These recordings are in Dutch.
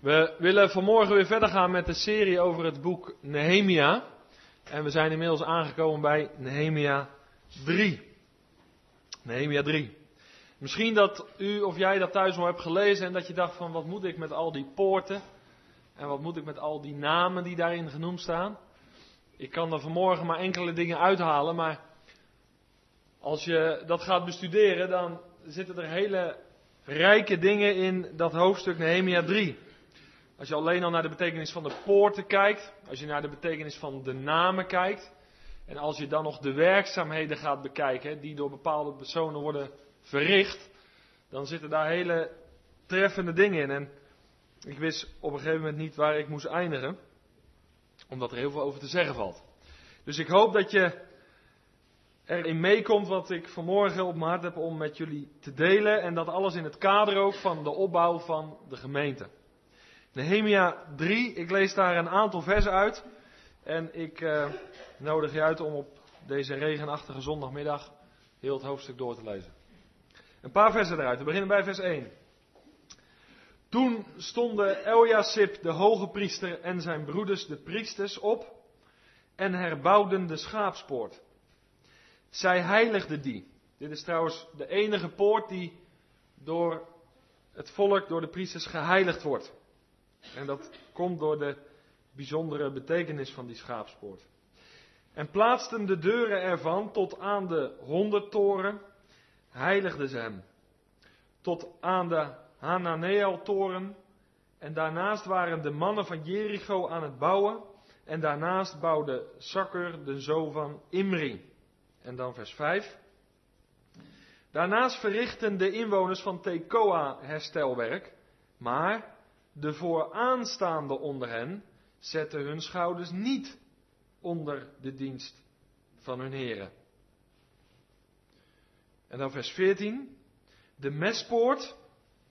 We willen vanmorgen weer verder gaan met de serie over het boek Nehemia. En we zijn inmiddels aangekomen bij Nehemia 3. Nehemia 3. Misschien dat u of jij dat thuis al hebt gelezen en dat je dacht van wat moet ik met al die poorten? En wat moet ik met al die namen die daarin genoemd staan? Ik kan er vanmorgen maar enkele dingen uithalen, maar als je dat gaat bestuderen, dan zitten er hele rijke dingen in dat hoofdstuk Nehemia 3. Als je alleen al naar de betekenis van de poorten kijkt, als je naar de betekenis van de namen kijkt, en als je dan nog de werkzaamheden gaat bekijken die door bepaalde personen worden verricht, dan zitten daar hele treffende dingen in. En ik wist op een gegeven moment niet waar ik moest eindigen, omdat er heel veel over te zeggen valt. Dus ik hoop dat je erin meekomt wat ik vanmorgen op mijn hart heb om met jullie te delen. En dat alles in het kader ook van de opbouw van de gemeente. Nehemia 3, ik lees daar een aantal versen uit. En ik uh, nodig je uit om op deze regenachtige zondagmiddag heel het hoofdstuk door te lezen. Een paar versen eruit. We beginnen bij vers 1. Toen stonden Eljasip, de hoge priester, en zijn broeders, de priesters, op en herbouwden de schaapspoort. Zij heiligden die. Dit is trouwens de enige poort die door het volk, door de priesters geheiligd wordt. En dat komt door de bijzondere betekenis van die schaapspoort. En plaatsten de deuren ervan tot aan de honderdtoren, heiligden ze hem. Tot aan de Hananeel-toren. En daarnaast waren de mannen van Jericho aan het bouwen. En daarnaast bouwde Sakker, de zoon van Imri. En dan vers 5. Daarnaast verrichten de inwoners van Tekoa herstelwerk, maar de vooraanstaande onder hen zetten hun schouders niet onder de dienst van hun heren. En dan vers 14. De mespoort,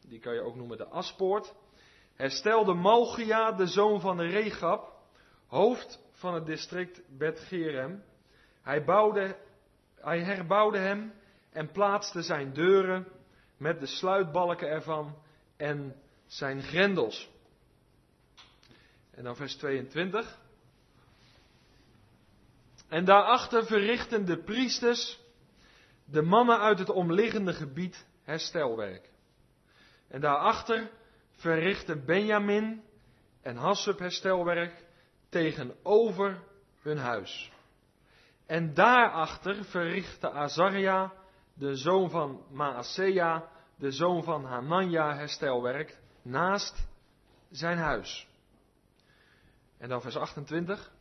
die kan je ook noemen de aspoort, herstelde Malchia, de zoon van de Regab, hoofd van het district Bet-Gerem. Hij hij herbouwde hem en plaatste zijn deuren met de sluitbalken ervan en zijn grendels. En dan vers 22. En daarachter verrichten de priesters, de mannen uit het omliggende gebied, herstelwerk. En daarachter verrichten Benjamin en Hassub herstelwerk tegenover hun huis. En daarachter verrichtte Azaria, de zoon van Maasea, de zoon van Hanania, herstelwerk naast zijn huis. En dan vers 28.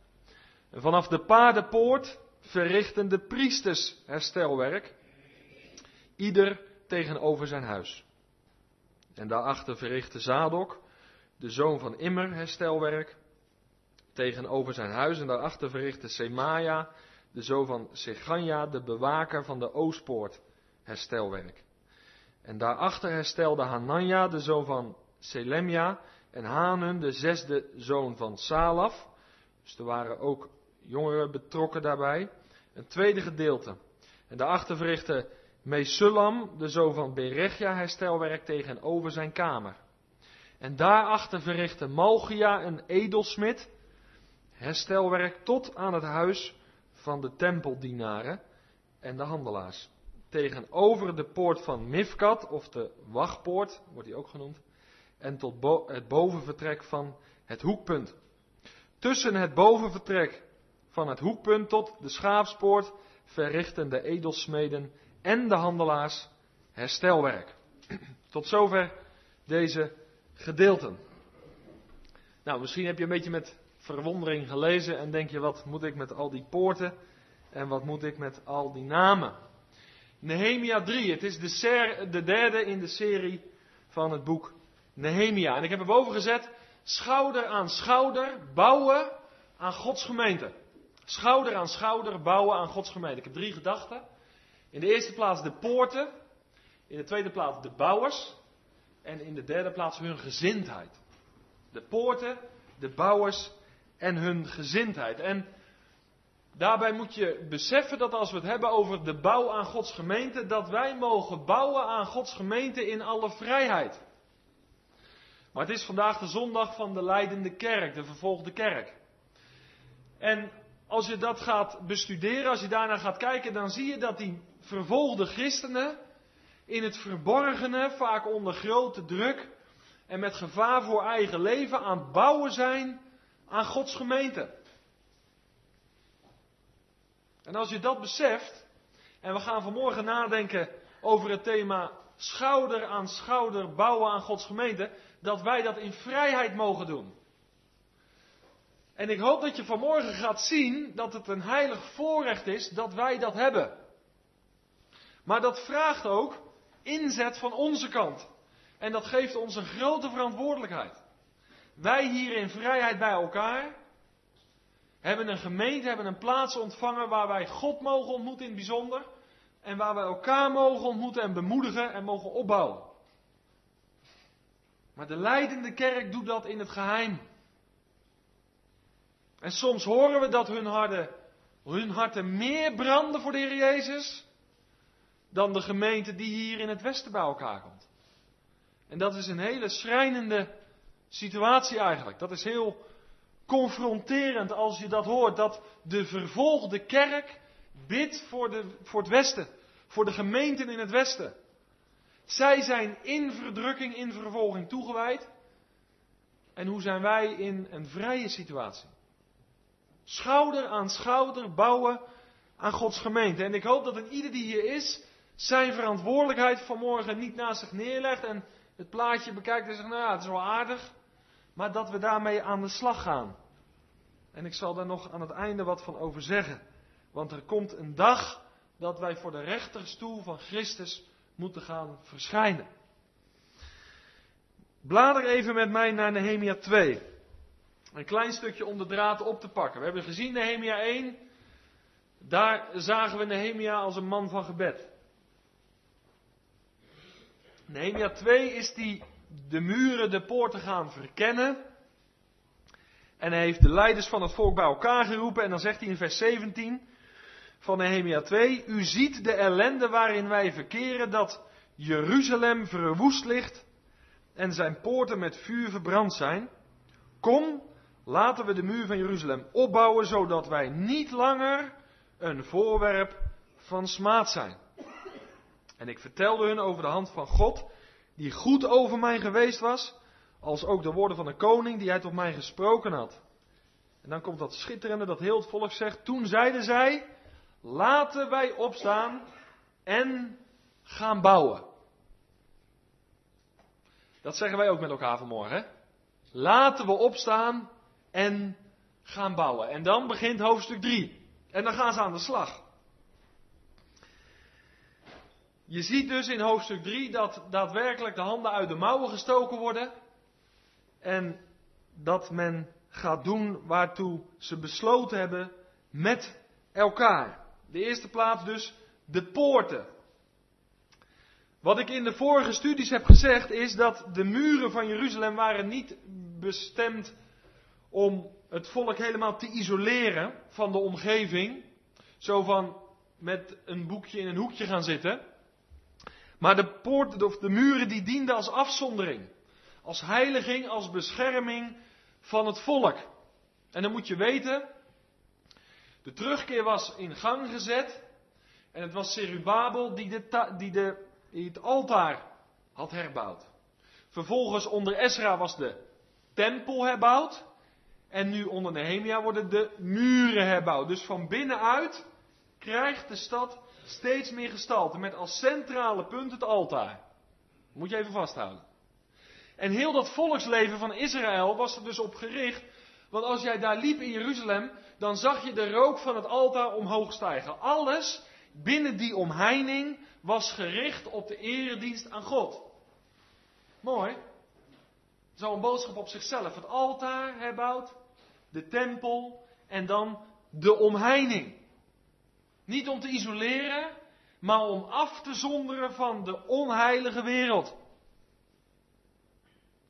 En vanaf de paardenpoort verrichten de priesters herstelwerk, ieder tegenover zijn huis. En daarachter verrichtte Zadok, de zoon van Immer, herstelwerk tegenover zijn huis. En daarachter verrichtte Semaja, de zoon van Seganja, de bewaker van de Oostpoort, herstelwerk. En daarachter herstelde Hanania, de zoon van Selemja, en Hanun, de zesde zoon van Salaf. Dus er waren ook jongeren betrokken daarbij. Een tweede gedeelte. En daarachter verrichtte Mesulam, de zoon van Berechja, herstelwerk tegenover zijn kamer. En daarachter verrichtte Malchia, een edelsmid, herstelwerk tot aan het huis van de tempeldienaren en de handelaars. Tegenover de poort van Mifkat, of de wachtpoort, wordt die ook genoemd, en tot het bovenvertrek van het hoekpunt. Tussen het bovenvertrek van het hoekpunt tot de schaapspoort verrichten de edelsmeden en de handelaars herstelwerk. Tot zover deze gedeelten. Nou, misschien heb je een beetje met verwondering gelezen en denk je, wat moet ik met al die poorten en wat moet ik met al die namen? Nehemia 3, het is de derde in de serie van het boek Nehemia. En ik heb erboven gezet, schouder aan schouder bouwen aan Gods gemeente. Schouder aan schouder bouwen aan Gods gemeente. Ik heb drie gedachten. In de eerste plaats de poorten. In de tweede plaats de bouwers. En in de derde plaats hun gezindheid. De poorten, de bouwers en hun gezindheid. En daarbij moet je beseffen dat als we het hebben over de bouw aan Gods gemeente, dat wij mogen bouwen aan Gods gemeente in alle vrijheid. Maar het is vandaag de zondag van de leidende kerk, de vervolgde kerk. En als je dat gaat bestuderen, als je daarna gaat kijken, dan zie je dat die vervolgde christenen in het verborgene, vaak onder grote druk en met gevaar voor eigen leven aan het bouwen zijn aan Gods gemeente. En als je dat beseft, en we gaan vanmorgen nadenken over het thema schouder aan schouder bouwen aan Gods gemeente, dat wij dat in vrijheid mogen doen. En ik hoop dat je vanmorgen gaat zien dat het een heilig voorrecht is dat wij dat hebben. Maar dat vraagt ook inzet van onze kant. En dat geeft ons een grote verantwoordelijkheid. Wij hier in vrijheid bij elkaar hebben een gemeente, hebben een plaats ontvangen waar wij God mogen ontmoeten in het bijzonder. En waar wij elkaar mogen ontmoeten en bemoedigen en mogen opbouwen. Maar de leidende kerk doet dat in het geheim. En soms horen we dat hun harten, hun harten meer branden voor de Heer Jezus dan de gemeente die hier in het westen bij elkaar komt. En dat is een hele schrijnende situatie eigenlijk. Dat is heel confronterend als je dat hoort, dat de vervolgde kerk bidt voor, de, voor het Westen, voor de gemeenten in het Westen. Zij zijn in verdrukking, in vervolging toegewijd. En hoe zijn wij in een vrije situatie? Schouder aan schouder bouwen aan Gods gemeente. En ik hoop dat een ieder die hier is, zijn verantwoordelijkheid vanmorgen niet naast zich neerlegt en het plaatje bekijkt en zegt, nou ja, het is wel aardig, maar dat we daarmee aan de slag gaan. En ik zal daar nog aan het einde wat van over zeggen. Want er komt een dag dat wij voor de rechterstoel van Christus moeten gaan verschijnen. Blader even met mij naar Nehemia 2. Een klein stukje om de draad op te pakken. We hebben gezien Nehemia 1. Daar zagen we Nehemia als een man van gebed. Nehemia 2 is die de muren, de poorten gaan verkennen. En hij heeft de leiders van het volk bij elkaar geroepen. En dan zegt hij in vers 17 van Nehemia 2. U ziet de ellende waarin wij verkeren dat Jeruzalem verwoest ligt en zijn poorten met vuur verbrand zijn. Kom, laten we de muur van Jeruzalem opbouwen, zodat wij niet langer een voorwerp van smaad zijn. En ik vertelde hun over de hand van God, die goed over mij geweest was, als ook de woorden van de koning die hij tot mij gesproken had. En dan komt dat schitterende dat heel het volk zegt, toen zeiden zij, laten wij opstaan en gaan bouwen. Dat zeggen wij ook met elkaar vanmorgen. Laten we opstaan en gaan bouwen. En dan begint hoofdstuk 3. En dan gaan ze aan de slag. Je ziet dus in hoofdstuk 3 dat daadwerkelijk de handen uit de mouwen gestoken worden. En dat men gaat doen waartoe ze besloten hebben met elkaar. De eerste plaats dus de poorten. Wat ik in de vorige studies heb gezegd is dat de muren van Jeruzalem waren niet bestemd om het volk helemaal te isoleren van de omgeving. Zo van met een boekje in een hoekje gaan zitten. Maar de poorten of de muren die dienden als afzondering. Als heiliging, als bescherming van het volk. En dan moet je weten, de terugkeer was in gang gezet. En het was Serubabel die, de, die, de, het altaar had herbouwd. Vervolgens onder Esra was de tempel herbouwd. En nu onder Nehemia worden de muren herbouwd. Dus van binnenuit krijgt de stad steeds meer gestalte. Met als centrale punt het altaar. Moet je even vasthouden. En heel dat volksleven van Israël was er dus op gericht. Want als jij daar liep in Jeruzalem, dan zag je de rook van het altaar omhoog stijgen. Alles binnen die omheining was gericht op de eredienst aan God. Mooi. Zo'n boodschap op zichzelf. Het altaar herbouwd, de tempel en dan de omheining. Niet om te isoleren, maar om af te zonderen van de onheilige wereld.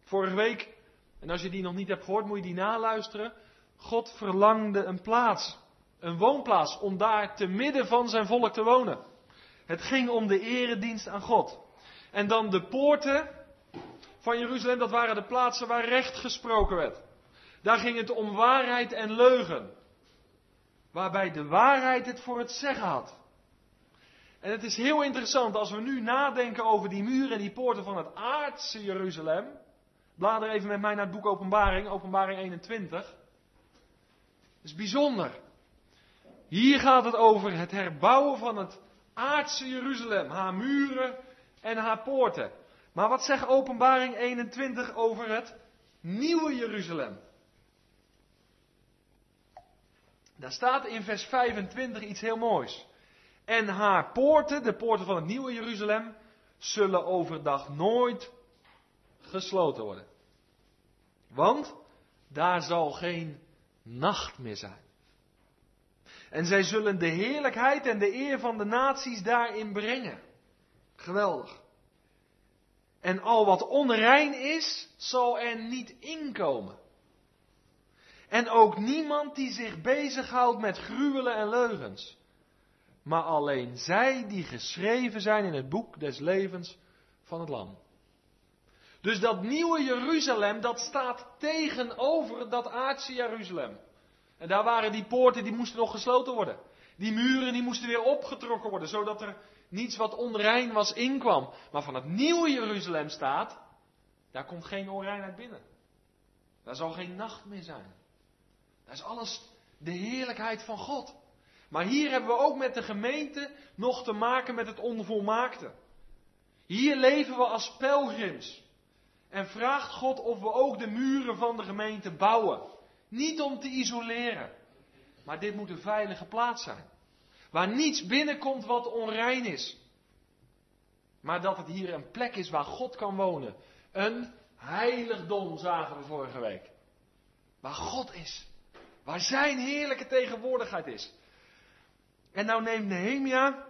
Vorige week, en als je die nog niet hebt gehoord, moet je die naluisteren. God verlangde een plaats, een woonplaats, om daar te midden van zijn volk te wonen. Het ging om de eredienst aan God. En dan de poorten van Jeruzalem, dat waren de plaatsen waar recht gesproken werd. Daar ging het om waarheid en leugen. Waarbij de waarheid het voor het zeggen had. En het is heel interessant als we nu nadenken over die muren en die poorten van het aardse Jeruzalem. Blader even met mij naar het boek Openbaring, Openbaring 21. Is bijzonder. Hier gaat het over het herbouwen van het aardse Jeruzalem, haar muren en haar poorten. Maar wat zegt Openbaring 21 over het nieuwe Jeruzalem? Daar staat in vers 25 iets heel moois. En haar poorten, de poorten van het nieuwe Jeruzalem, zullen overdag nooit gesloten worden. Want daar zal geen nacht meer zijn. En zij zullen de heerlijkheid en de eer van de naties daarin brengen. Geweldig. En al wat onrein is, zal er niet inkomen. En ook niemand die zich bezighoudt met gruwelen en leugens. Maar alleen zij die geschreven zijn in het boek des levens van het Lam. Dus dat nieuwe Jeruzalem, dat staat tegenover dat aardse Jeruzalem. En daar waren die poorten, die moesten nog gesloten worden. Die muren, die moesten weer opgetrokken worden, zodat er niets wat onrein was inkwam. Maar van het nieuwe Jeruzalem staat, daar komt geen onreinheid binnen. Daar zal geen nacht meer zijn. Daar is alles de heerlijkheid van God. Maar hier hebben we ook met de gemeente nog te maken met het onvolmaakte. Hier leven we als pelgrims. En vraagt God of we ook de muren van de gemeente bouwen. Niet om te isoleren. Maar dit moet een veilige plaats zijn. Waar niets binnenkomt wat onrein is. Maar dat het hier een plek is waar God kan wonen. Een heiligdom zagen we vorige week. Waar God is. Waar zijn heerlijke tegenwoordigheid is. En nou neemt Nehemia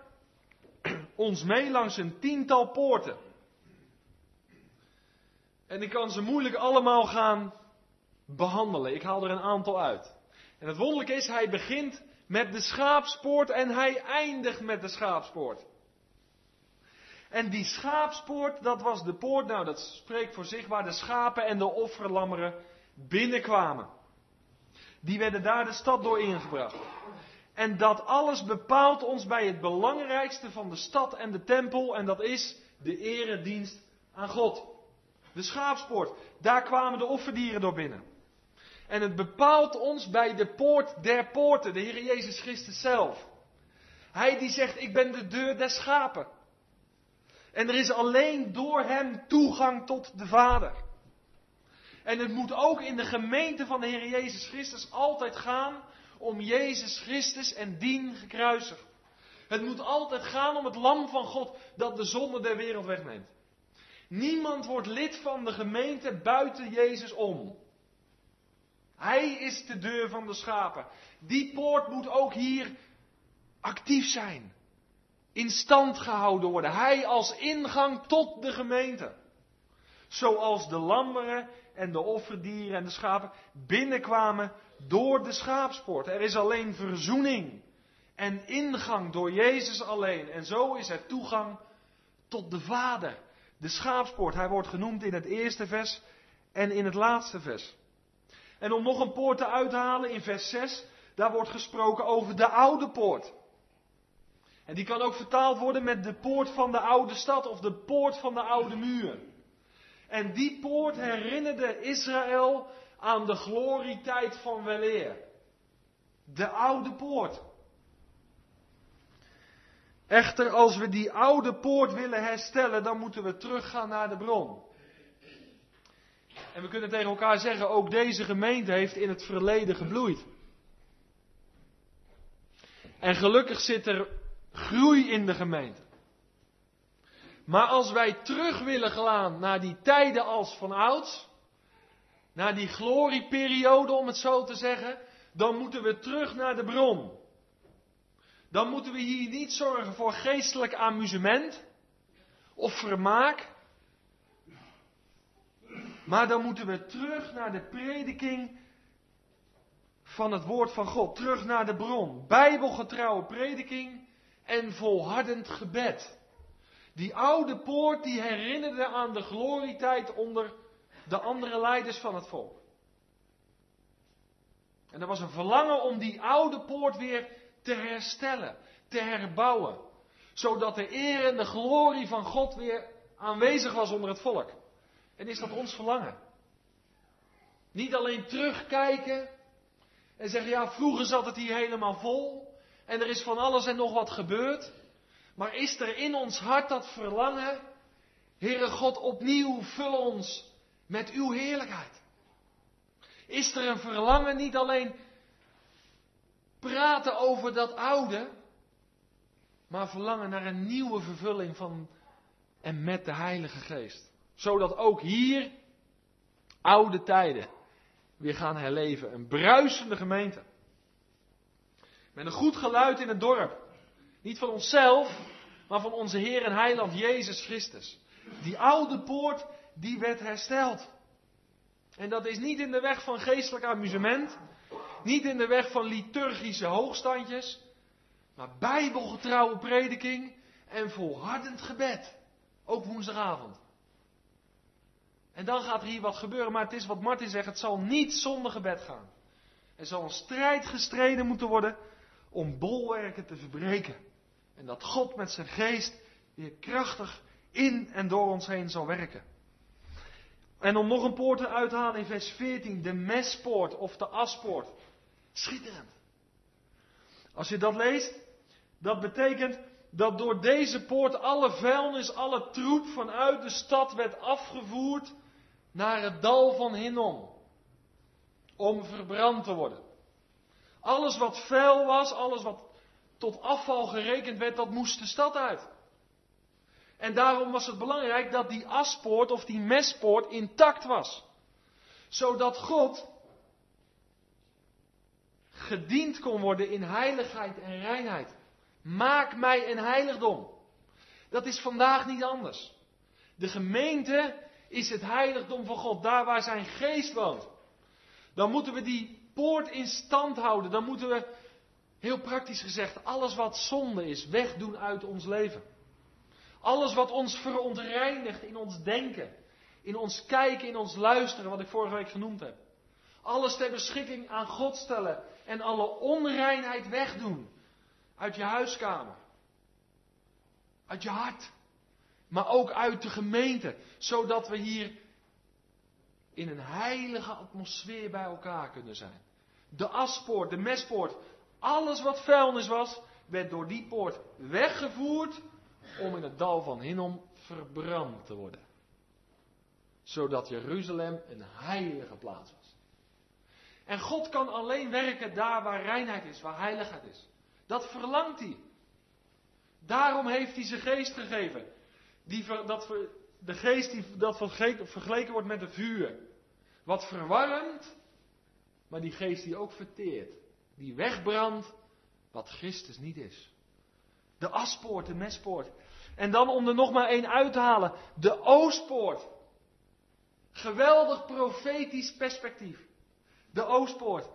ons mee langs een tiental poorten. En ik kan ze moeilijk allemaal gaan behandelen. Ik haal er een aantal uit. En het wonderlijke is, hij begint met de schaapspoort en hij eindigt met de schaapspoort. En die schaapspoort, dat was de poort, nou dat spreekt voor zich, waar de schapen en de offerlammeren binnenkwamen. Die werden daar de stad door ingebracht. En dat alles bepaalt ons bij het belangrijkste van de stad en de tempel, en dat is de eredienst aan God. De schaapspoort, daar kwamen de offerdieren door binnen. En het bepaalt ons bij de poort der poorten, de Heer Jezus Christus zelf. Hij die zegt, ik ben de deur der schapen. En er is alleen door hem toegang tot de Vader. En het moet ook in de gemeente van de Heer Jezus Christus altijd gaan om Jezus Christus en dien gekruisigd. Het moet altijd gaan om het lam van God dat de zonde der wereld wegneemt. Niemand wordt lid van de gemeente buiten Jezus om. Hij is de deur van de schapen. Die poort moet ook hier actief zijn. In stand gehouden worden. Hij als ingang tot de gemeente. Zoals de lammeren en de offerdieren en de schapen binnenkwamen door de schaapspoort. Er is alleen verzoening en ingang door Jezus alleen. En zo is er toegang tot de Vader. De schaapspoort, hij wordt genoemd in het eerste vers en in het laatste vers. En om nog een poort te uithalen in vers 6, daar wordt gesproken over de oude poort. En die kan ook vertaald worden met de poort van de oude stad of de poort van de oude muur. En die poort herinnerde Israël aan de glorietijd van weleer. De oude poort. Echter, als we die oude poort willen herstellen, dan moeten we teruggaan naar de bron. En we kunnen tegen elkaar zeggen, ook deze gemeente heeft in het verleden gebloeid. En gelukkig zit er groei in de gemeente. Maar als wij terug willen gaan naar die tijden als van ouds, naar die glorieperiode om het zo te zeggen, dan moeten we terug naar de bron. Dan moeten we hier niet zorgen voor geestelijk amusement of vermaak. Maar dan moeten we terug naar de prediking van het woord van God. Terug naar de bron. Bijbelgetrouwe prediking en volhardend gebed. Die oude poort die herinnerde aan de glorietijd onder de andere leiders van het volk. En er was een verlangen om die oude poort weer te herstellen, te herbouwen. Zodat de eer en de glorie van God weer aanwezig was onder het volk. En is dat ons verlangen? Niet alleen terugkijken en zeggen, ja, vroeger zat het hier helemaal vol en er is van alles en nog wat gebeurd. Maar is er in ons hart dat verlangen, Heere God, opnieuw vul ons met uw heerlijkheid? Is er een verlangen niet alleen praten over dat oude, maar verlangen naar een nieuwe vervulling van en met de Heilige Geest? Zodat ook hier oude tijden weer gaan herleven. Een bruisende gemeente. Met een goed geluid in het dorp. Niet van onszelf, maar van onze Heer en Heiland Jezus Christus. Die oude poort, die werd hersteld. En dat is niet in de weg van geestelijk amusement. Niet in de weg van liturgische hoogstandjes. Maar bijbelgetrouwe prediking en volhardend gebed. Ook woensdagavond. En dan gaat er hier wat gebeuren, maar het is wat Martin zegt, het zal niet zonder gebed gaan. Er zal een strijd gestreden moeten worden om bolwerken te verbreken. En dat God met zijn geest weer krachtig in en door ons heen zal werken. En om nog een poort te uithalen in vers 14, de mespoort of de aspoort. Schitterend. Als je dat leest, dat betekent dat door deze poort alle vuilnis, alle troep vanuit de stad werd afgevoerd naar het dal van Hinnom. Om verbrand te worden. Alles wat vuil was, alles wat tot afval gerekend werd, dat moest de stad uit. En daarom was het belangrijk dat die aspoort of die mespoort intact was. Zodat God gediend kon worden in heiligheid en reinheid. Maak mij een heiligdom. Dat is vandaag niet anders. De gemeente is het heiligdom van God, daar waar zijn geest woont. Dan moeten we die poort in stand houden. Dan moeten we, heel praktisch gezegd, alles wat zonde is, wegdoen uit ons leven. Alles wat ons verontreinigt in ons denken, in ons kijken, in ons luisteren, wat ik vorige week genoemd heb. Alles ter beschikking aan God stellen en alle onreinheid wegdoen uit je huiskamer, uit je hart maar ook uit de gemeente, zodat we hier in een heilige atmosfeer bij elkaar kunnen zijn. De aspoort, de mespoort, alles wat vuilnis was, werd door die poort weggevoerd om in het dal van Hinnom verbrand te worden. Zodat Jeruzalem een heilige plaats was. En God kan alleen werken daar waar reinheid is, waar heiligheid is. Dat verlangt hij. Daarom heeft hij zijn geest gegeven die, dat, de geest die dat vergeleken wordt met het vuur. Wat verwarmt, maar die geest die ook verteert. Die wegbrandt wat Christus niet is. De aspoort, de mespoort. En dan om er nog maar één uit te halen. De oostpoort. Geweldig profetisch perspectief. De oostpoort.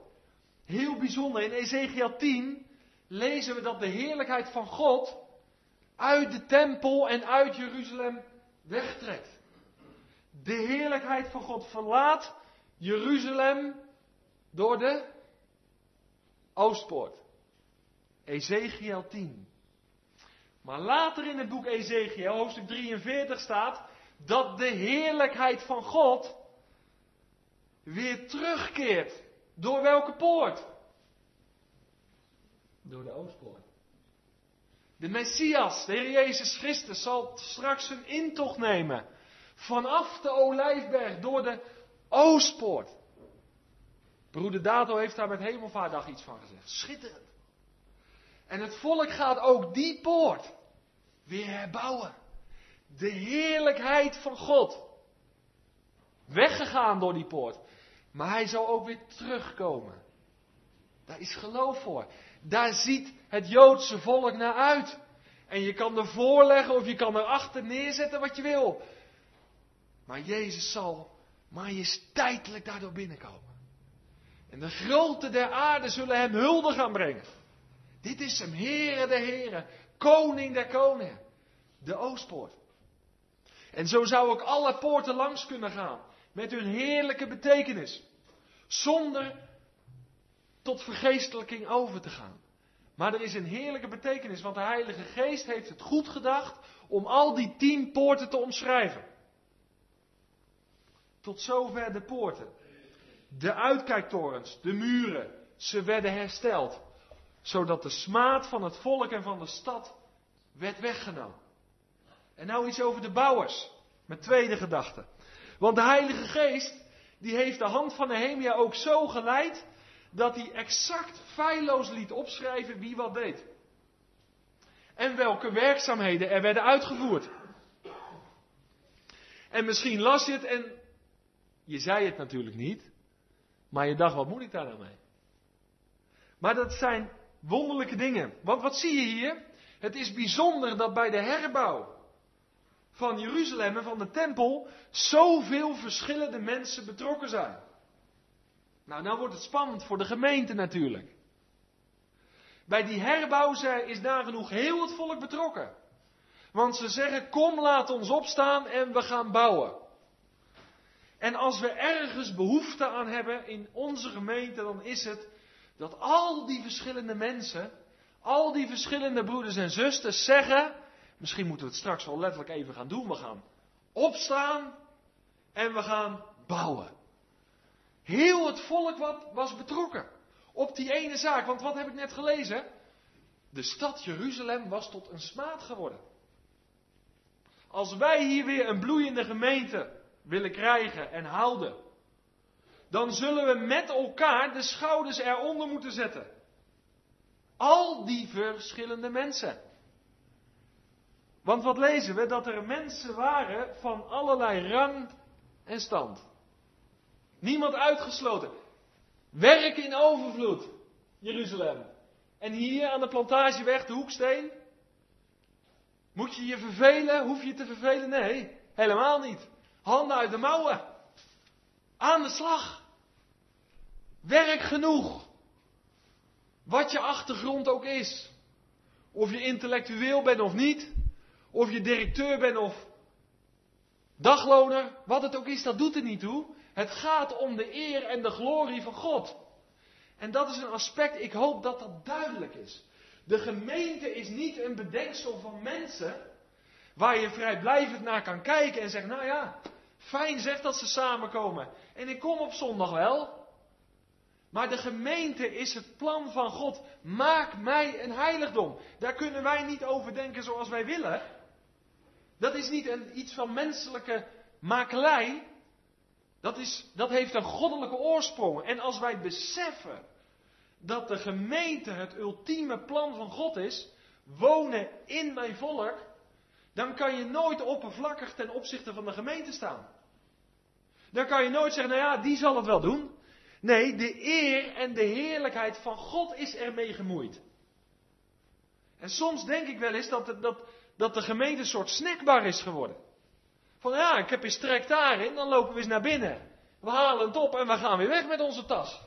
Heel bijzonder. In Ezekiel 10 lezen we dat de heerlijkheid van God uit de tempel en uit Jeruzalem wegtrekt. De heerlijkheid van God verlaat Jeruzalem door de Oostpoort. Ezekiel 10. Maar later in het boek Ezekiel, hoofdstuk 43, staat dat de heerlijkheid van God weer terugkeert. Door welke poort? Door de Oostpoort. De Messias, de Heer Jezus Christus, zal straks een intocht nemen. Vanaf de Olijfberg door de Oostpoort. Broeder Dato heeft daar met Hemelvaardag iets van gezegd. Schitterend. En het volk gaat ook die poort weer herbouwen. De heerlijkheid van God. Weggegaan door die poort. Maar hij zal ook weer terugkomen. Daar is geloof voor. Daar ziet het Joodse volk naar uit. En je kan er voorleggen of je kan erachter neerzetten wat je wil. Maar Jezus zal majesteitelijk daardoor binnenkomen. En de grote der aarde zullen hem hulde gaan brengen. Dit is hem, Heere der Heren, Koning der Koningen. de Oostpoort. En zo zou ik alle poorten langs kunnen gaan. Met hun heerlijke betekenis. Zonder tot vergeestelijking over te gaan. Maar er is een heerlijke betekenis, want de Heilige Geest heeft het goed gedacht om al die tien poorten te omschrijven. Tot zover de poorten. De uitkijktorens, de muren, ze werden hersteld. Zodat de smaad van het volk en van de stad werd weggenomen. En nou iets over de bouwers. Mijn tweede gedachte. Want de Heilige Geest, die heeft de hand van Nehemia ook zo geleid, dat hij exact feilloos liet opschrijven wie wat deed. En welke werkzaamheden er werden uitgevoerd. En misschien las je het en je zei het natuurlijk niet, maar je dacht, wat moet ik daar nou mee? Maar dat zijn wonderlijke dingen. Want wat zie je hier? Het is bijzonder dat bij de herbouw van Jeruzalem en van de tempel zoveel verschillende mensen betrokken zijn. Nou, nou wordt het spannend voor de gemeente natuurlijk. Bij die herbouw is nagenoeg heel het volk betrokken. Want ze zeggen, kom laat ons opstaan en we gaan bouwen. En als we ergens behoefte aan hebben in onze gemeente, dan is het dat al die verschillende mensen, al die verschillende broeders en zusters zeggen, misschien moeten we het straks wel letterlijk even gaan doen, we gaan opstaan en we gaan bouwen. Heel het volk wat was betrokken op die ene zaak. Want wat heb ik net gelezen? De stad Jeruzalem was tot een smaad geworden. Als wij hier weer een bloeiende gemeente willen krijgen en houden, dan zullen we met elkaar de schouders eronder moeten zetten. Al die verschillende mensen. Want wat lezen we? Dat er mensen waren van allerlei rang en stand. Niemand uitgesloten. Werk in overvloed, Jeruzalem. En hier aan de plantageweg, de hoeksteen. Moet je je vervelen? Hoef je te vervelen? Nee, helemaal niet. Handen uit de mouwen. Aan de slag. Werk genoeg. Wat je achtergrond ook is. Of je intellectueel bent of niet. Of je directeur bent of dagloner. Wat het ook is, dat doet er niet toe. Het gaat om de eer en de glorie van God. En dat is een aspect, ik hoop dat dat duidelijk is. De gemeente is niet een bedenksel van mensen waar je vrijblijvend naar kan kijken en zegt, nou ja, fijn zeg dat ze samenkomen. En ik kom op zondag wel. Maar de gemeente is het plan van God. Maak mij een heiligdom. Daar kunnen wij niet over denken zoals wij willen. Dat is niet een, iets van menselijke makelij. Dat, is, dat heeft een goddelijke oorsprong. En als wij beseffen dat de gemeente het ultieme plan van God is, wonen in mijn volk, dan kan je nooit oppervlakkig ten opzichte van de gemeente staan. Dan kan je nooit zeggen, nou ja, die zal het wel doen. Nee, de eer en de heerlijkheid van God is ermee gemoeid. En soms denk ik wel eens dat, dat, dat de gemeente een soort snackbar is geworden. Van ja, ik heb eens trek daarin, dan lopen we eens naar binnen. We halen het op en we gaan weer weg met onze tas.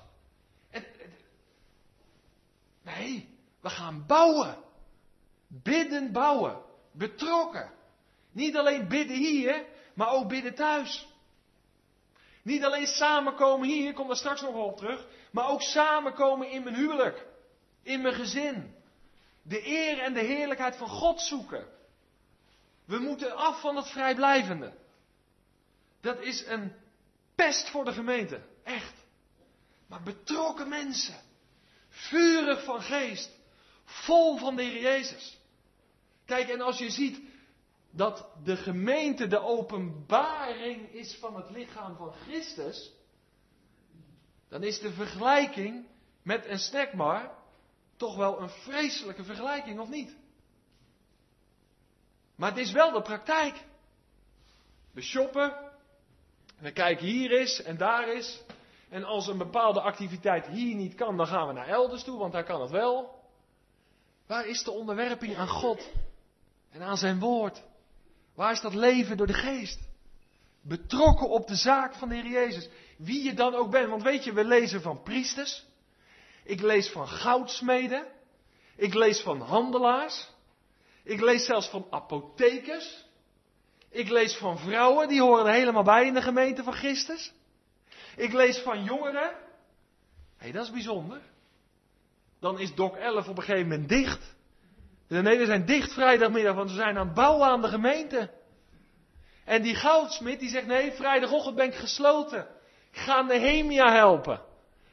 En, nee, we gaan bouwen. Bidden bouwen. Betrokken. Niet alleen bidden hier, maar ook bidden thuis. Niet alleen samenkomen hier, ik kom daar straks nog op terug, maar ook samenkomen in mijn huwelijk, in mijn gezin. De eer en de heerlijkheid van God zoeken. We moeten af van het vrijblijvende. Dat is een pest voor de gemeente. Echt. Maar betrokken mensen. Vurig van geest. Vol van de Heer Jezus. Kijk, en als je ziet dat de gemeente de openbaring is van het lichaam van Christus. Dan is de vergelijking met een snackbar toch wel een vreselijke vergelijking, of niet? Maar het is wel de praktijk. We shoppen. We kijken hier is en daar is. En als een bepaalde activiteit hier niet kan, dan gaan we naar elders toe, want daar kan het wel. Waar is de onderwerping aan God en aan zijn woord? Waar is dat leven door de geest? Betrokken op de zaak van de Heer Jezus. Wie je dan ook bent. Want weet je, we lezen van priesters. Ik lees van goudsmeden. Ik lees van handelaars. Ik lees zelfs van apothekers. Ik lees van vrouwen, die horen er helemaal bij in de gemeente van Christus. Ik lees van jongeren. Hé, hey, dat is bijzonder. Dan is Dok 11 op een gegeven moment dicht. Nee, we zijn dicht vrijdagmiddag, want we zijn aan het bouwen aan de gemeente. En die goudsmid die zegt, nee, vrijdagochtend ben ik gesloten. Ga Nehemia helpen.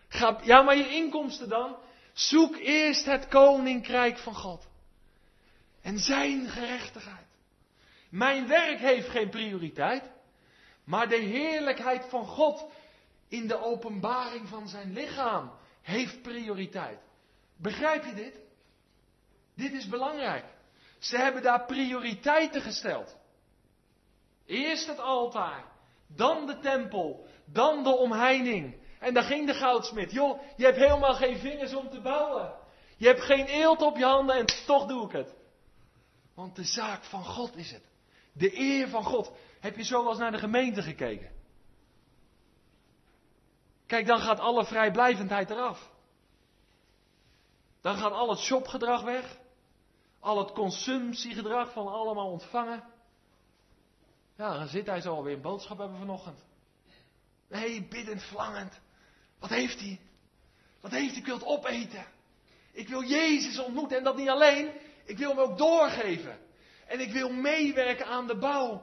Ga, ja, maar je inkomsten dan? Zoek eerst het koninkrijk van God. En zijn gerechtigheid. Mijn werk heeft geen prioriteit. Maar de heerlijkheid van God in de openbaring van zijn lichaam heeft prioriteit. Begrijp je dit? Dit is belangrijk. Ze hebben daar prioriteiten gesteld. Eerst het altaar, dan de tempel, dan de omheining. En daar ging de goudsmid. Joh, je hebt helemaal geen vingers om te bouwen. Je hebt geen eelt op je handen en toch doe ik het. Want de zaak van God is het. De eer van God. Heb je zo wel eens naar de gemeente gekeken? Kijk, dan gaat alle vrijblijvendheid eraf. Dan gaat al het shopgedrag weg. Al het consumptiegedrag van allemaal ontvangen. Ja, dan zit hij zo alweer een boodschap hebben vanochtend. Nee, biddend, verlangend. Wat heeft hij? Wat heeft hij? Ik wil het opeten. Ik wil Jezus ontmoeten en dat niet alleen. Ik wil hem ook doorgeven. En ik wil meewerken aan de bouw.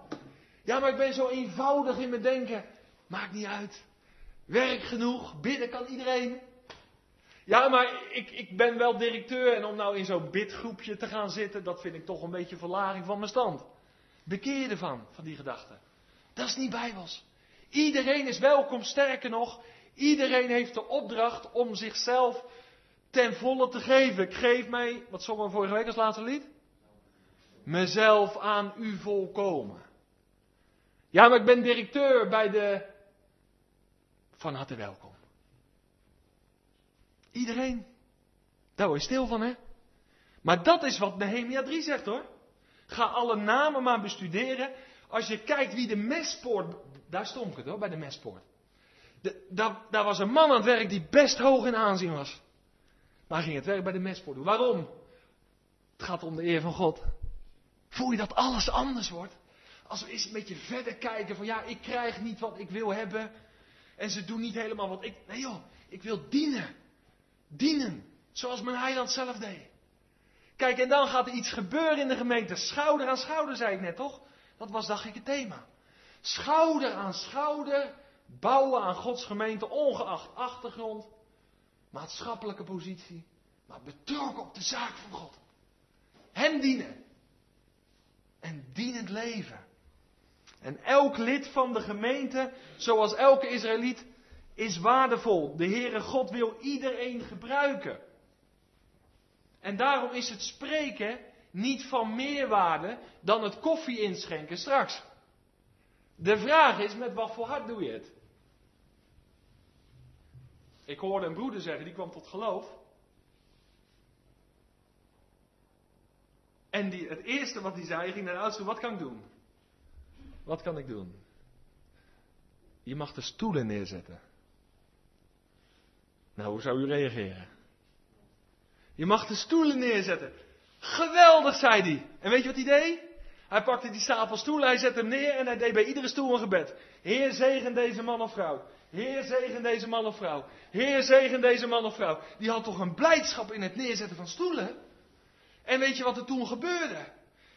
Ja, maar ik ben zo eenvoudig in mijn denken. Maakt niet uit. Werk genoeg. Bidden kan iedereen. Ja, maar ik, ik ben wel directeur en om nou in zo'n bidgroepje te gaan zitten, dat vind ik toch een beetje verlaging van mijn stand. Bekeer je ervan, van die gedachte. Dat is niet bijbels. Iedereen is welkom, sterker nog, iedereen heeft de opdracht om zichzelf ten volle te geven. Ik geef mij, wat zongen we vorige week als laatste lied? Mezelf aan u volkomen. Ja, maar ik ben directeur bij de. Van harte welkom. Iedereen. Daar word je stil van, hè? Maar dat is wat Nehemia 3 zegt, hoor. Ga alle namen maar bestuderen. Als je kijkt wie de mespoort. Daar stond het hoor, bij de mespoort. De, daar, was een man aan het werk die best hoog in aanzien was. Maar ging het werk bij de mespoort doen. Waarom? Het gaat om de eer van God. Voel je dat alles anders wordt? Als we eens een beetje verder kijken van ja, ik krijg niet wat ik wil hebben. En ze doen niet helemaal wat ik. Nee joh, ik wil dienen. Dienen. Zoals mijn heiland zelf deed. Kijk, en dan gaat er iets gebeuren in de gemeente. Schouder aan schouder, zei ik net toch? Dat was, dacht ik, het thema. Schouder aan schouder bouwen aan Gods gemeente, ongeacht achtergrond, maatschappelijke positie, maar betrokken op de zaak van God. Hem dienen. En dienend leven. En elk lid van de gemeente, zoals elke Israëliet, is waardevol. De Heere God wil iedereen gebruiken. En daarom is het spreken niet van meerwaarde dan het koffie inschenken straks. De vraag is, met wat voor hart doe je het? Ik hoorde een broeder zeggen, die kwam tot geloof. En die, het eerste wat hij zei, ging naar de oudste, wat kan ik doen? Wat kan ik doen? Je mag de stoelen neerzetten. Nou, hoe zou u reageren? Je mag de stoelen neerzetten. Geweldig, zei hij. En weet je wat hij deed? Hij pakte die stapel stoelen, hij zette hem neer en hij deed bij iedere stoel een gebed. Heer, zegen deze man of vrouw. Heer, zegen deze man of vrouw. Heer, zegen deze man of vrouw. Die had toch een blijdschap in het neerzetten van stoelen? En weet je wat er toen gebeurde?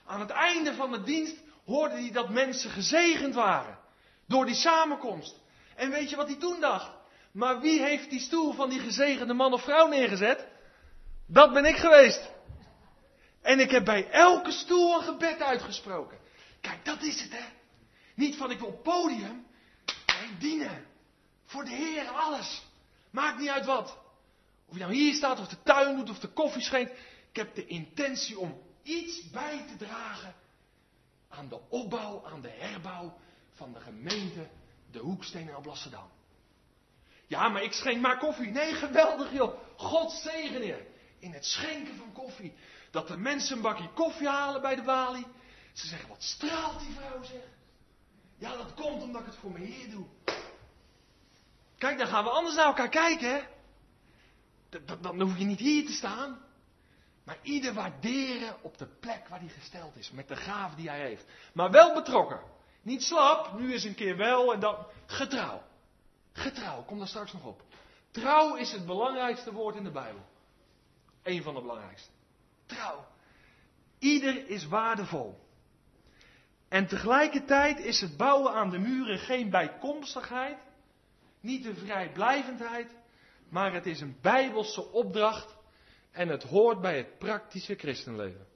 Aan het einde van de dienst hoorde hij dat mensen gezegend waren. Door die samenkomst. En weet je wat hij toen dacht? Maar wie heeft die stoel van die gezegende man of vrouw neergezet? Dat ben ik geweest. En ik heb bij elke stoel een gebed uitgesproken. Kijk, dat is het hè. Niet van ik wil podium. Nee, dienen. Voor de Heer alles. Maakt niet uit wat. Of je nou hier staat, of de tuin doet, of de koffie schenkt. Ik heb de intentie om iets bij te dragen aan de opbouw, aan de herbouw van de gemeente De Hoeksteen in Alblasserdam. Ja, maar ik schenk maar koffie. Nee, geweldig joh. God zegen je in het schenken van koffie. Dat de mensen een bakje koffie halen bij de balie. Ze zeggen, wat straalt die vrouw zeg. Ja, dat komt omdat ik het voor mijn heer doe. Kijk, dan gaan we anders naar elkaar kijken, hè. Dan hoef je niet hier te staan. Maar ieder waarderen op de plek waar hij gesteld is, met de gave die hij heeft. Maar wel betrokken. Niet slap, nu is een keer wel en dan. Getrouw. Getrouw, kom daar straks nog op. Trouw is het belangrijkste woord in de Bijbel. Eén van de belangrijkste. Trouw. Ieder is waardevol. En tegelijkertijd is het bouwen aan de muren geen bijkomstigheid, niet de vrijblijvendheid, maar het is een bijbelse opdracht en het hoort bij het praktische christenleven.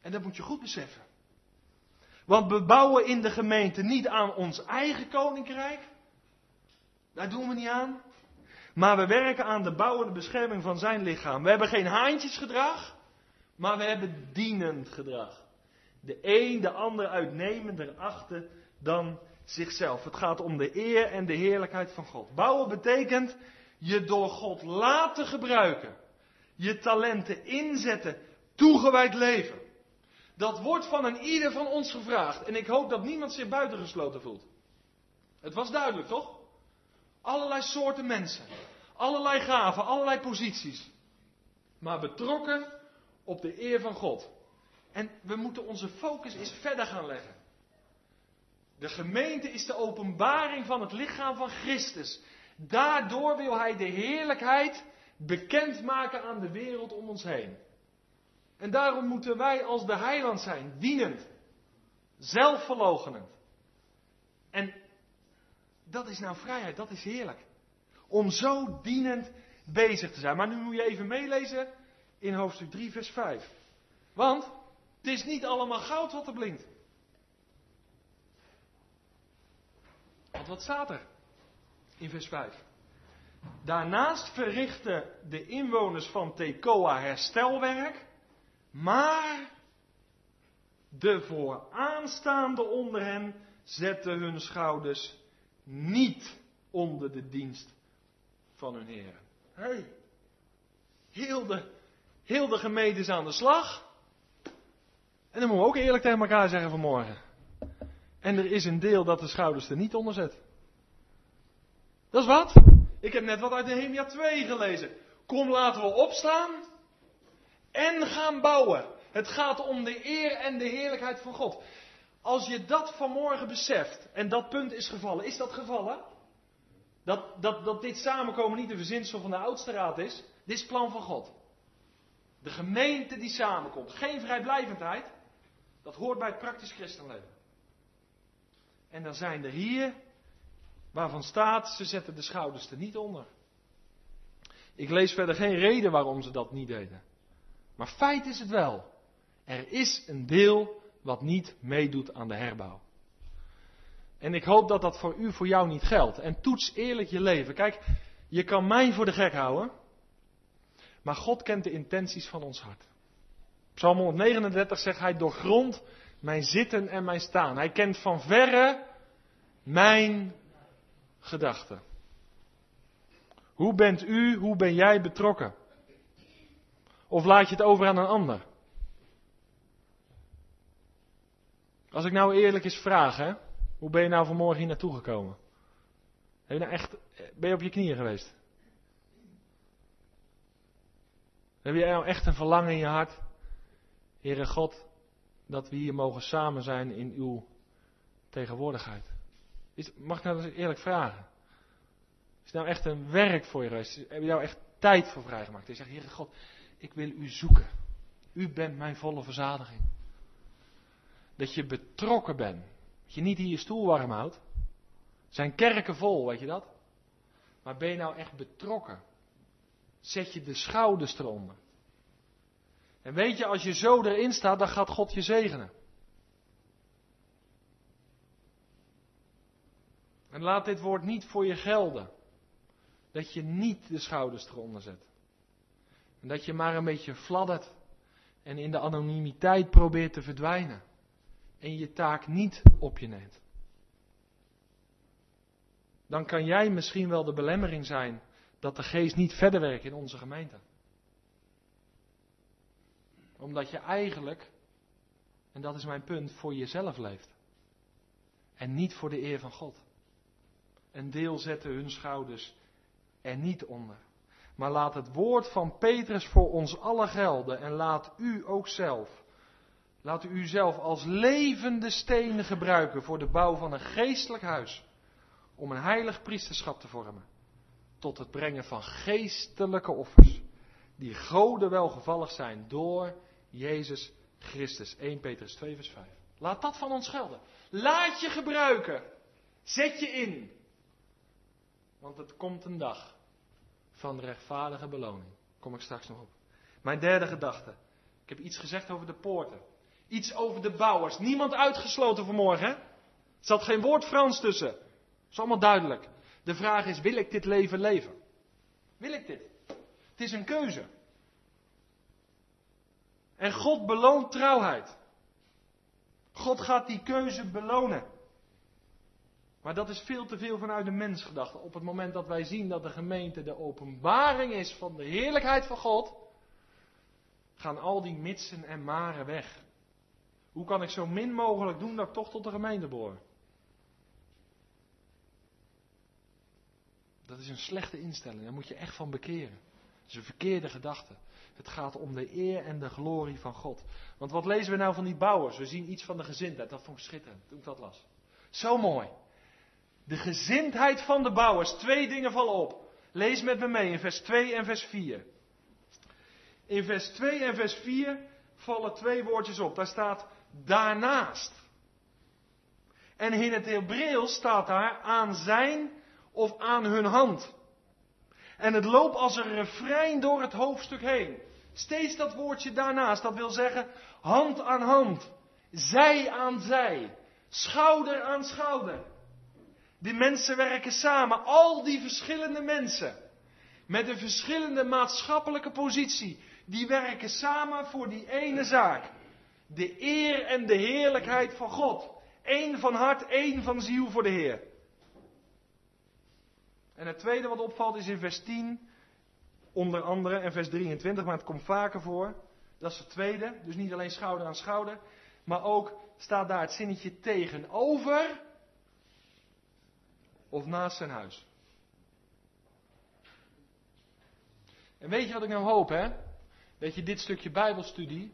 En dat moet je goed beseffen. Want we bouwen in de gemeente niet aan ons eigen koninkrijk. Daar doen we niet aan. Maar we werken aan de bouwende bescherming van zijn lichaam. We hebben geen haantjesgedrag, maar we hebben dienend gedrag. De een de ander uitnemender achten dan zichzelf. Het gaat om de eer en de heerlijkheid van God. Bouwen betekent je door God laten gebruiken. Je talenten inzetten. Toegewijd leven. Dat wordt van een ieder van ons gevraagd. En ik hoop dat niemand zich buitengesloten voelt. Het was duidelijk, toch? Allerlei soorten mensen. Allerlei gaven, allerlei posities. Maar betrokken op de eer van God. En we moeten onze focus eens verder gaan leggen. De gemeente is de openbaring van het lichaam van Christus. Daardoor wil hij de heerlijkheid bekendmaken aan de wereld om ons heen. En daarom moeten wij als de heiland zijn, dienend, zelfverlogenend. En dat is nou vrijheid, dat is heerlijk. Om zo dienend bezig te zijn. Maar nu moet je even meelezen in hoofdstuk 3, vers 5. Want het is niet allemaal goud wat er blinkt. Want wat staat er in vers 5? Daarnaast verrichten de inwoners van Tekoa herstelwerk, maar de vooraanstaande onder hen zetten hun schouders niet onder de dienst van hun heren. Hey, heel de, heel de gemeente is aan de slag. En dan moeten we ook eerlijk tegen elkaar zeggen vanmorgen. En er is een deel dat de schouders er niet onder zet. Dat is wat? Ik heb net wat uit Nehemia 2 gelezen. Kom, laten we opstaan en gaan bouwen. Het gaat om de eer en de heerlijkheid van God. Als je dat vanmorgen beseft en dat punt is gevallen, is dat gevallen? Dat, dat, dat dit samenkomen niet de verzinsel van de oudste raad is. Dit is plan van God. De gemeente die samenkomt. Geen vrijblijvendheid. Dat hoort bij het praktisch christenleven. En dan zijn er hier, waarvan staat, ze zetten de schouders er niet onder. Ik lees verder geen reden waarom ze dat niet deden. Maar feit is het wel. Er is een deel wat niet meedoet aan de herbouw. En ik hoop dat dat voor u, voor jou niet geldt. En toets eerlijk je leven. Kijk, je kan mij voor de gek houden. Maar God kent de intenties van ons hart. Psalm 139 zegt hij doorgrond mijn zitten en mijn staan. Hij kent van verre mijn gedachten. Hoe bent u, hoe ben jij betrokken? Of laat je het over aan een ander? Als ik nou eerlijk eens vraag, hè, hoe ben je nou vanmorgen hier naartoe gekomen? Heb je nou echt, ben je op je knieën geweest? Heb je nou echt een verlangen in je hart? Heere God, dat we hier mogen samen zijn in uw tegenwoordigheid. Mag ik nou eens eerlijk vragen? Is het nou echt een werk voor je geweest? Heb je nou echt tijd voor vrijgemaakt? Je zegt, Heere God, ik wil u zoeken. U bent mijn volle verzadiging. Dat je betrokken bent. Dat je niet hier je stoel warm houdt. Zijn kerken vol, weet je dat? Maar ben je nou echt betrokken? Zet je de schouders eronder? En weet je, als je zo erin staat, dan gaat God je zegenen. En laat dit woord niet voor je gelden. Dat je niet de schouders eronder zet. En dat je maar een beetje fladdert en in de anonimiteit probeert te verdwijnen. En je taak niet op je neemt. Dan kan jij misschien wel de belemmering zijn dat de geest niet verder werkt in onze gemeente omdat je eigenlijk, en dat is mijn punt, voor jezelf leeft. En niet voor de eer van God. Een deel zetten hun schouders er niet onder. Maar laat het woord van Petrus voor ons allen gelden en laat u ook zelf, laat u zelf als levende stenen gebruiken voor de bouw van een geestelijk huis, om een heilig priesterschap te vormen, tot het brengen van geestelijke offers, die goden welgevallig zijn door Jezus Christus. 1 Petrus 2 vers 5. Laat dat van ons gelden. Laat je gebruiken. Zet je in. Want het komt een dag van rechtvaardige beloning. Kom ik straks nog op. Mijn derde gedachte. Ik heb iets gezegd over de poorten. Iets over de bouwers. Niemand uitgesloten vanmorgen. Hè? Er zat geen woord Frans tussen. Dat is allemaal duidelijk. De vraag is: wil ik dit leven leven? Wil ik dit? Het is een keuze. En God beloont trouwheid. God gaat die keuze belonen. Maar dat is veel te veel vanuit de mens gedacht. Op het moment dat wij zien dat de gemeente de openbaring is van de heerlijkheid van God, gaan al die mitsen en maren weg. Hoe kan ik zo min mogelijk doen dat ik toch tot de gemeente behoor? Dat is een slechte instelling, daar moet je echt van bekeren. Dat is een verkeerde gedachte. Het gaat om de eer en de glorie van God. Want wat lezen we nou van die bouwers? We zien iets van de gezindheid. Dat vond ik schitterend toen ik dat las. Zo mooi. De gezindheid van de bouwers. Twee dingen vallen op. Lees met me mee in vers 2 en vers 4. In vers 2 en vers 4 vallen twee woordjes op. Daar staat daarnaast. En in het Hebreeuws staat daar aan zijn of aan hun hand. En het loopt als een refrein door het hoofdstuk heen. Steeds dat woordje daarnaast, dat wil zeggen hand aan hand, zij aan zij, schouder aan schouder. Die mensen werken samen, al die verschillende mensen, met een verschillende maatschappelijke positie, die werken samen voor die ene zaak. De eer en de heerlijkheid van God. Eén van hart, één van ziel voor de Heer. En het tweede wat opvalt is in vers 10, onder andere, en vers 23, maar het komt vaker voor. Dat is het tweede, dus niet alleen schouder aan schouder, maar ook staat daar het zinnetje tegenover of naast zijn huis. En weet je wat ik nou hoop, hè? Dat je dit stukje Bijbelstudie,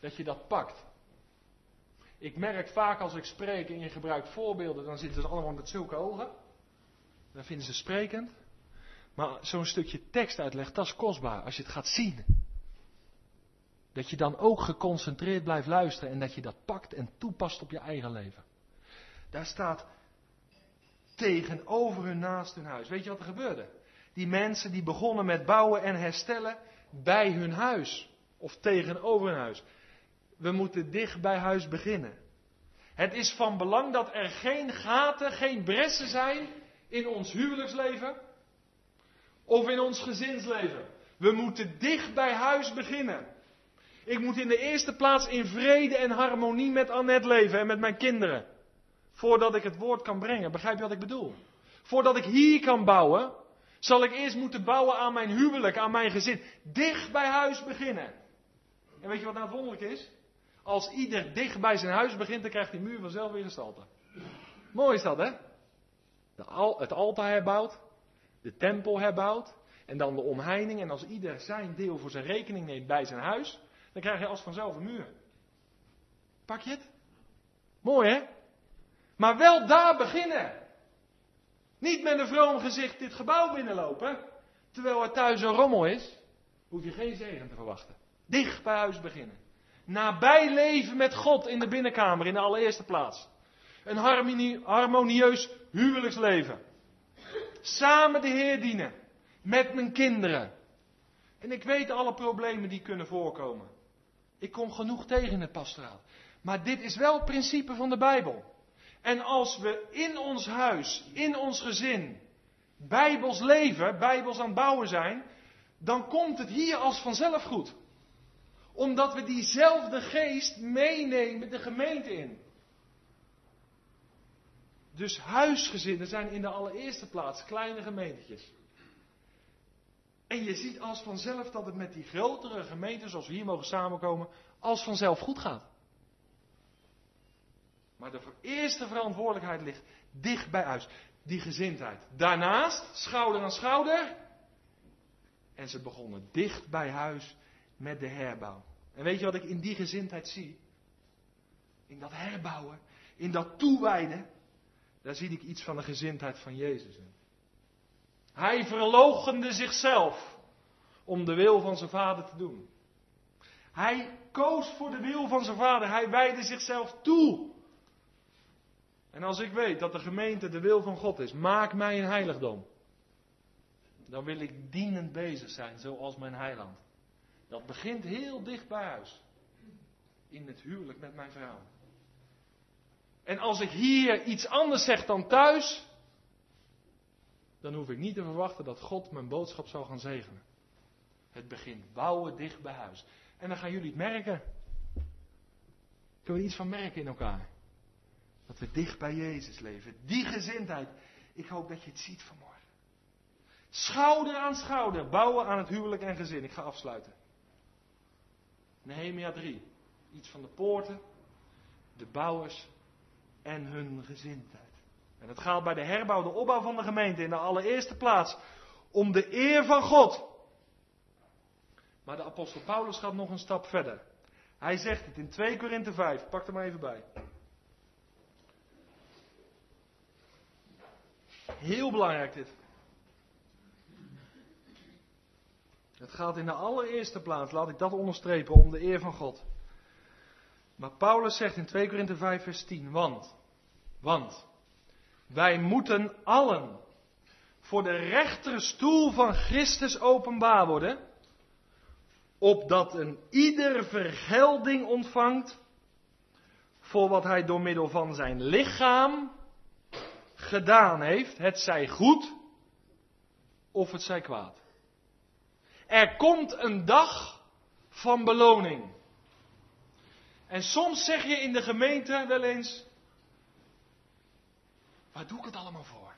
dat je dat pakt. Ik merk vaak als ik spreek en je gebruikt voorbeelden, dan zitten ze allemaal met zulke ogen. Dan vinden ze sprekend. Maar zo'n stukje tekst uitleg, dat is kostbaar als je het gaat zien. Dat je dan ook geconcentreerd blijft luisteren en dat je dat pakt en toepast op je eigen leven. Daar staat tegenover hun naast hun huis. Weet je wat er gebeurde? Die mensen die begonnen met bouwen en herstellen bij hun huis. Of tegenover hun huis. We moeten dicht bij huis beginnen. Het is van belang dat er geen gaten, geen bressen zijn in ons huwelijksleven of in ons gezinsleven. We moeten dicht bij huis beginnen. Ik moet in de eerste plaats in vrede en harmonie met Annette leven en met mijn kinderen. Voordat ik het woord kan brengen. Begrijp je wat ik bedoel? Voordat ik hier kan bouwen, zal ik eerst moeten bouwen aan mijn huwelijk, aan mijn gezin. Dicht bij huis beginnen. En weet je wat nou wonderlijk is? Als ieder dicht bij zijn huis begint, dan krijgt die muur vanzelf weer gestalte. Mooi is dat, hè? De het altaar herbouwt, de tempel herbouwt, en dan de omheining. En als ieder zijn deel voor zijn rekening neemt bij zijn huis, dan krijg je als vanzelf een muur. Pak je het? Mooi, hè? Maar wel daar beginnen. Niet met een vroom gezicht dit gebouw binnenlopen, terwijl er thuis een rommel is. Hoef je geen zegen te verwachten. Dicht bij huis beginnen. Nabij leven met God in de binnenkamer in de allereerste plaats. Een harmonieus huwelijksleven. Samen de Heer dienen. Met mijn kinderen. En ik weet alle problemen die kunnen voorkomen. Ik kom genoeg tegen in het pastoraat. Maar dit is wel het principe van de Bijbel. En als we in ons huis, in ons gezin, bijbels leven, bijbels aan het bouwen zijn, dan komt het hier als vanzelf goed. Omdat we diezelfde geest meenemen de gemeente in. Dus huisgezinnen zijn in de allereerste plaats kleine gemeentetjes. En je ziet als vanzelf dat het met die grotere gemeenten, zoals we hier mogen samenkomen, als vanzelf goed gaat. Maar de eerste verantwoordelijkheid ligt dicht bij huis. Die gezindheid. Daarnaast, schouder aan schouder, En ze begonnen dicht bij huis met de herbouw. En weet je wat ik in die gezindheid zie? In dat herbouwen, in dat toewijden, daar zie ik iets van de gezindheid van Jezus in. Hij verloochende zichzelf om de wil van zijn vader te doen. Hij koos voor de wil van zijn vader. Hij wijde zichzelf toe. En als ik weet dat de gemeente de wil van God is, maak mij een heiligdom. Dan wil ik dienend bezig zijn, zoals mijn heiland. Dat begint heel dicht bij huis. In het huwelijk met mijn vrouw. En als ik hier iets anders zeg dan thuis, dan hoef ik niet te verwachten dat God mijn boodschap zal gaan zegenen. Het begint bouwen dicht bij huis. En dan gaan jullie het merken. Kunnen we iets van merken in elkaar? Dat we dicht bij Jezus leven. Die gezindheid. Ik hoop dat je het ziet vanmorgen. Schouder aan schouder. Bouwen aan het huwelijk en gezin. Ik ga afsluiten. Nehemia 3. Iets van de poorten, de bouwers en hun gezindheid. En het gaat bij de herbouw, de opbouw van de gemeente in de allereerste plaats om de eer van God. Maar de apostel Paulus gaat nog een stap verder. Hij zegt het in 2 Korinthe 5. Pak er maar even bij. Heel belangrijk dit. Het gaat in de allereerste plaats, laat ik dat onderstrepen, om de eer van God. Maar Paulus zegt in 2 Korinthe 5 vers 10, want, want, wij moeten allen voor de rechterstoel van Christus openbaar worden, opdat een ieder vergelding ontvangt voor wat hij door middel van zijn lichaam gedaan heeft, het zij goed of het zij kwaad. Er komt een dag van beloning. En soms zeg je in de gemeente wel eens, waar doe ik het allemaal voor?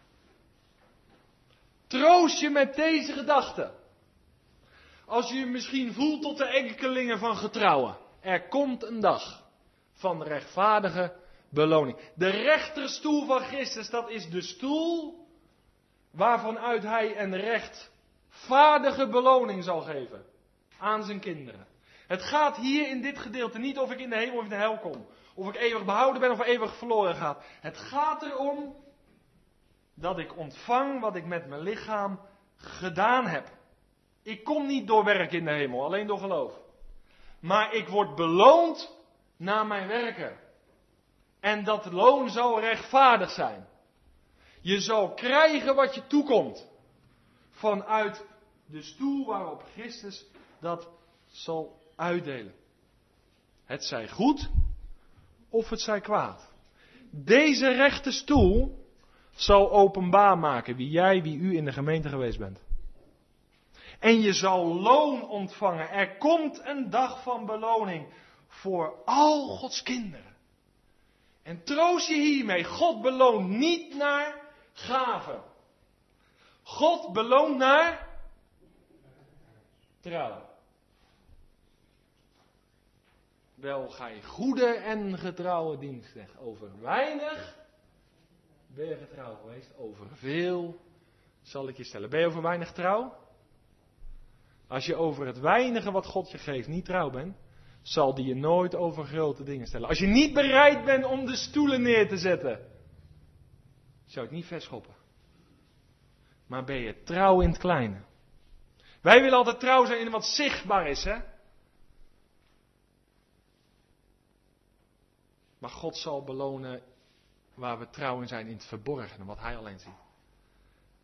Troost je met deze gedachte. Als je je misschien voelt tot de enkelingen van getrouwen. Er komt een dag van rechtvaardige beloning. De rechterstoel van Christus, dat is de stoel waarvanuit hij een rechtvaardige beloning zal geven aan zijn kinderen. Het gaat hier in dit gedeelte niet of ik in de hemel of in de hel kom. Of ik eeuwig behouden ben of eeuwig verloren ga. Het gaat erom dat ik ontvang wat ik met mijn lichaam gedaan heb. Ik kom niet door werk in de hemel, alleen door geloof. Maar ik word beloond naar mijn werken. En dat loon zal rechtvaardig zijn. Je zal krijgen wat je toekomt. Vanuit de stoel waarop Christus dat zal uitdelen. Het zij goed of het zij kwaad. Deze rechte stoel zal openbaar maken wie jij, wie u in de gemeente geweest bent. En je zal loon ontvangen. Er komt een dag van beloning voor al Gods kinderen. En troost je hiermee. God beloont niet naar gaven. God beloont naar trouw. Wel ga je goede en getrouwe diensten. Over weinig ben je getrouw geweest. Over veel zal ik je stellen. Ben je over weinig trouw? Als je over het weinige wat God je geeft niet trouw bent, zal die je nooit over grote dingen stellen. Als je niet bereid bent om de stoelen neer te zetten, zou ik niet verschoppen. Maar ben je trouw in het kleine? Wij willen altijd trouw zijn in wat zichtbaar is, hè? Maar God zal belonen waar we trouw in zijn in het verborgene, wat Hij alleen ziet.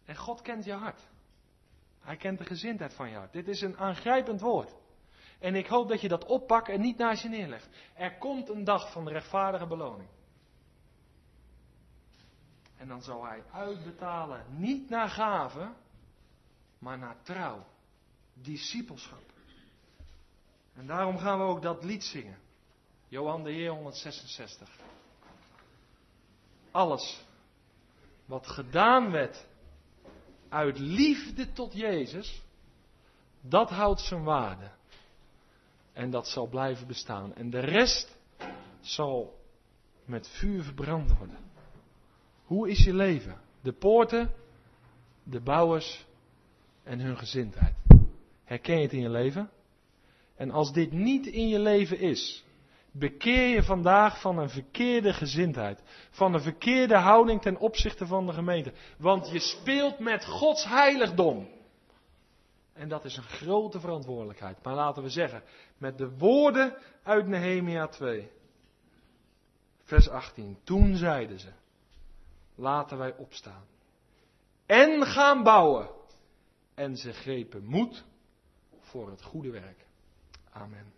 En God kent je hart. Hij kent de gezindheid van je hart. Dit is een aangrijpend woord. En ik hoop dat je dat oppakt en niet naast je neerlegt. Er komt een dag van de rechtvaardige beloning. En dan zal hij uitbetalen, niet naar gaven, maar naar trouw. Discipelschap. En daarom gaan we ook dat lied zingen. Johan de Heer 166. Alles wat gedaan werd uit liefde tot Jezus, dat houdt zijn waarde. En dat zal blijven bestaan. En de rest zal met vuur verbrand worden. Hoe is je leven? De poorten, de bouwers en hun gezindheid. Herken je het in je leven? En als dit niet in je leven is, bekeer je vandaag van een verkeerde gezindheid. Van een verkeerde houding ten opzichte van de gemeente. Want je speelt met Gods heiligdom. En dat is een grote verantwoordelijkheid. Maar laten we zeggen, met de woorden uit Nehemia 2. Vers 18. Toen zeiden ze, laten wij opstaan. En gaan bouwen. En ze grepen moed voor het goede werk. Amen.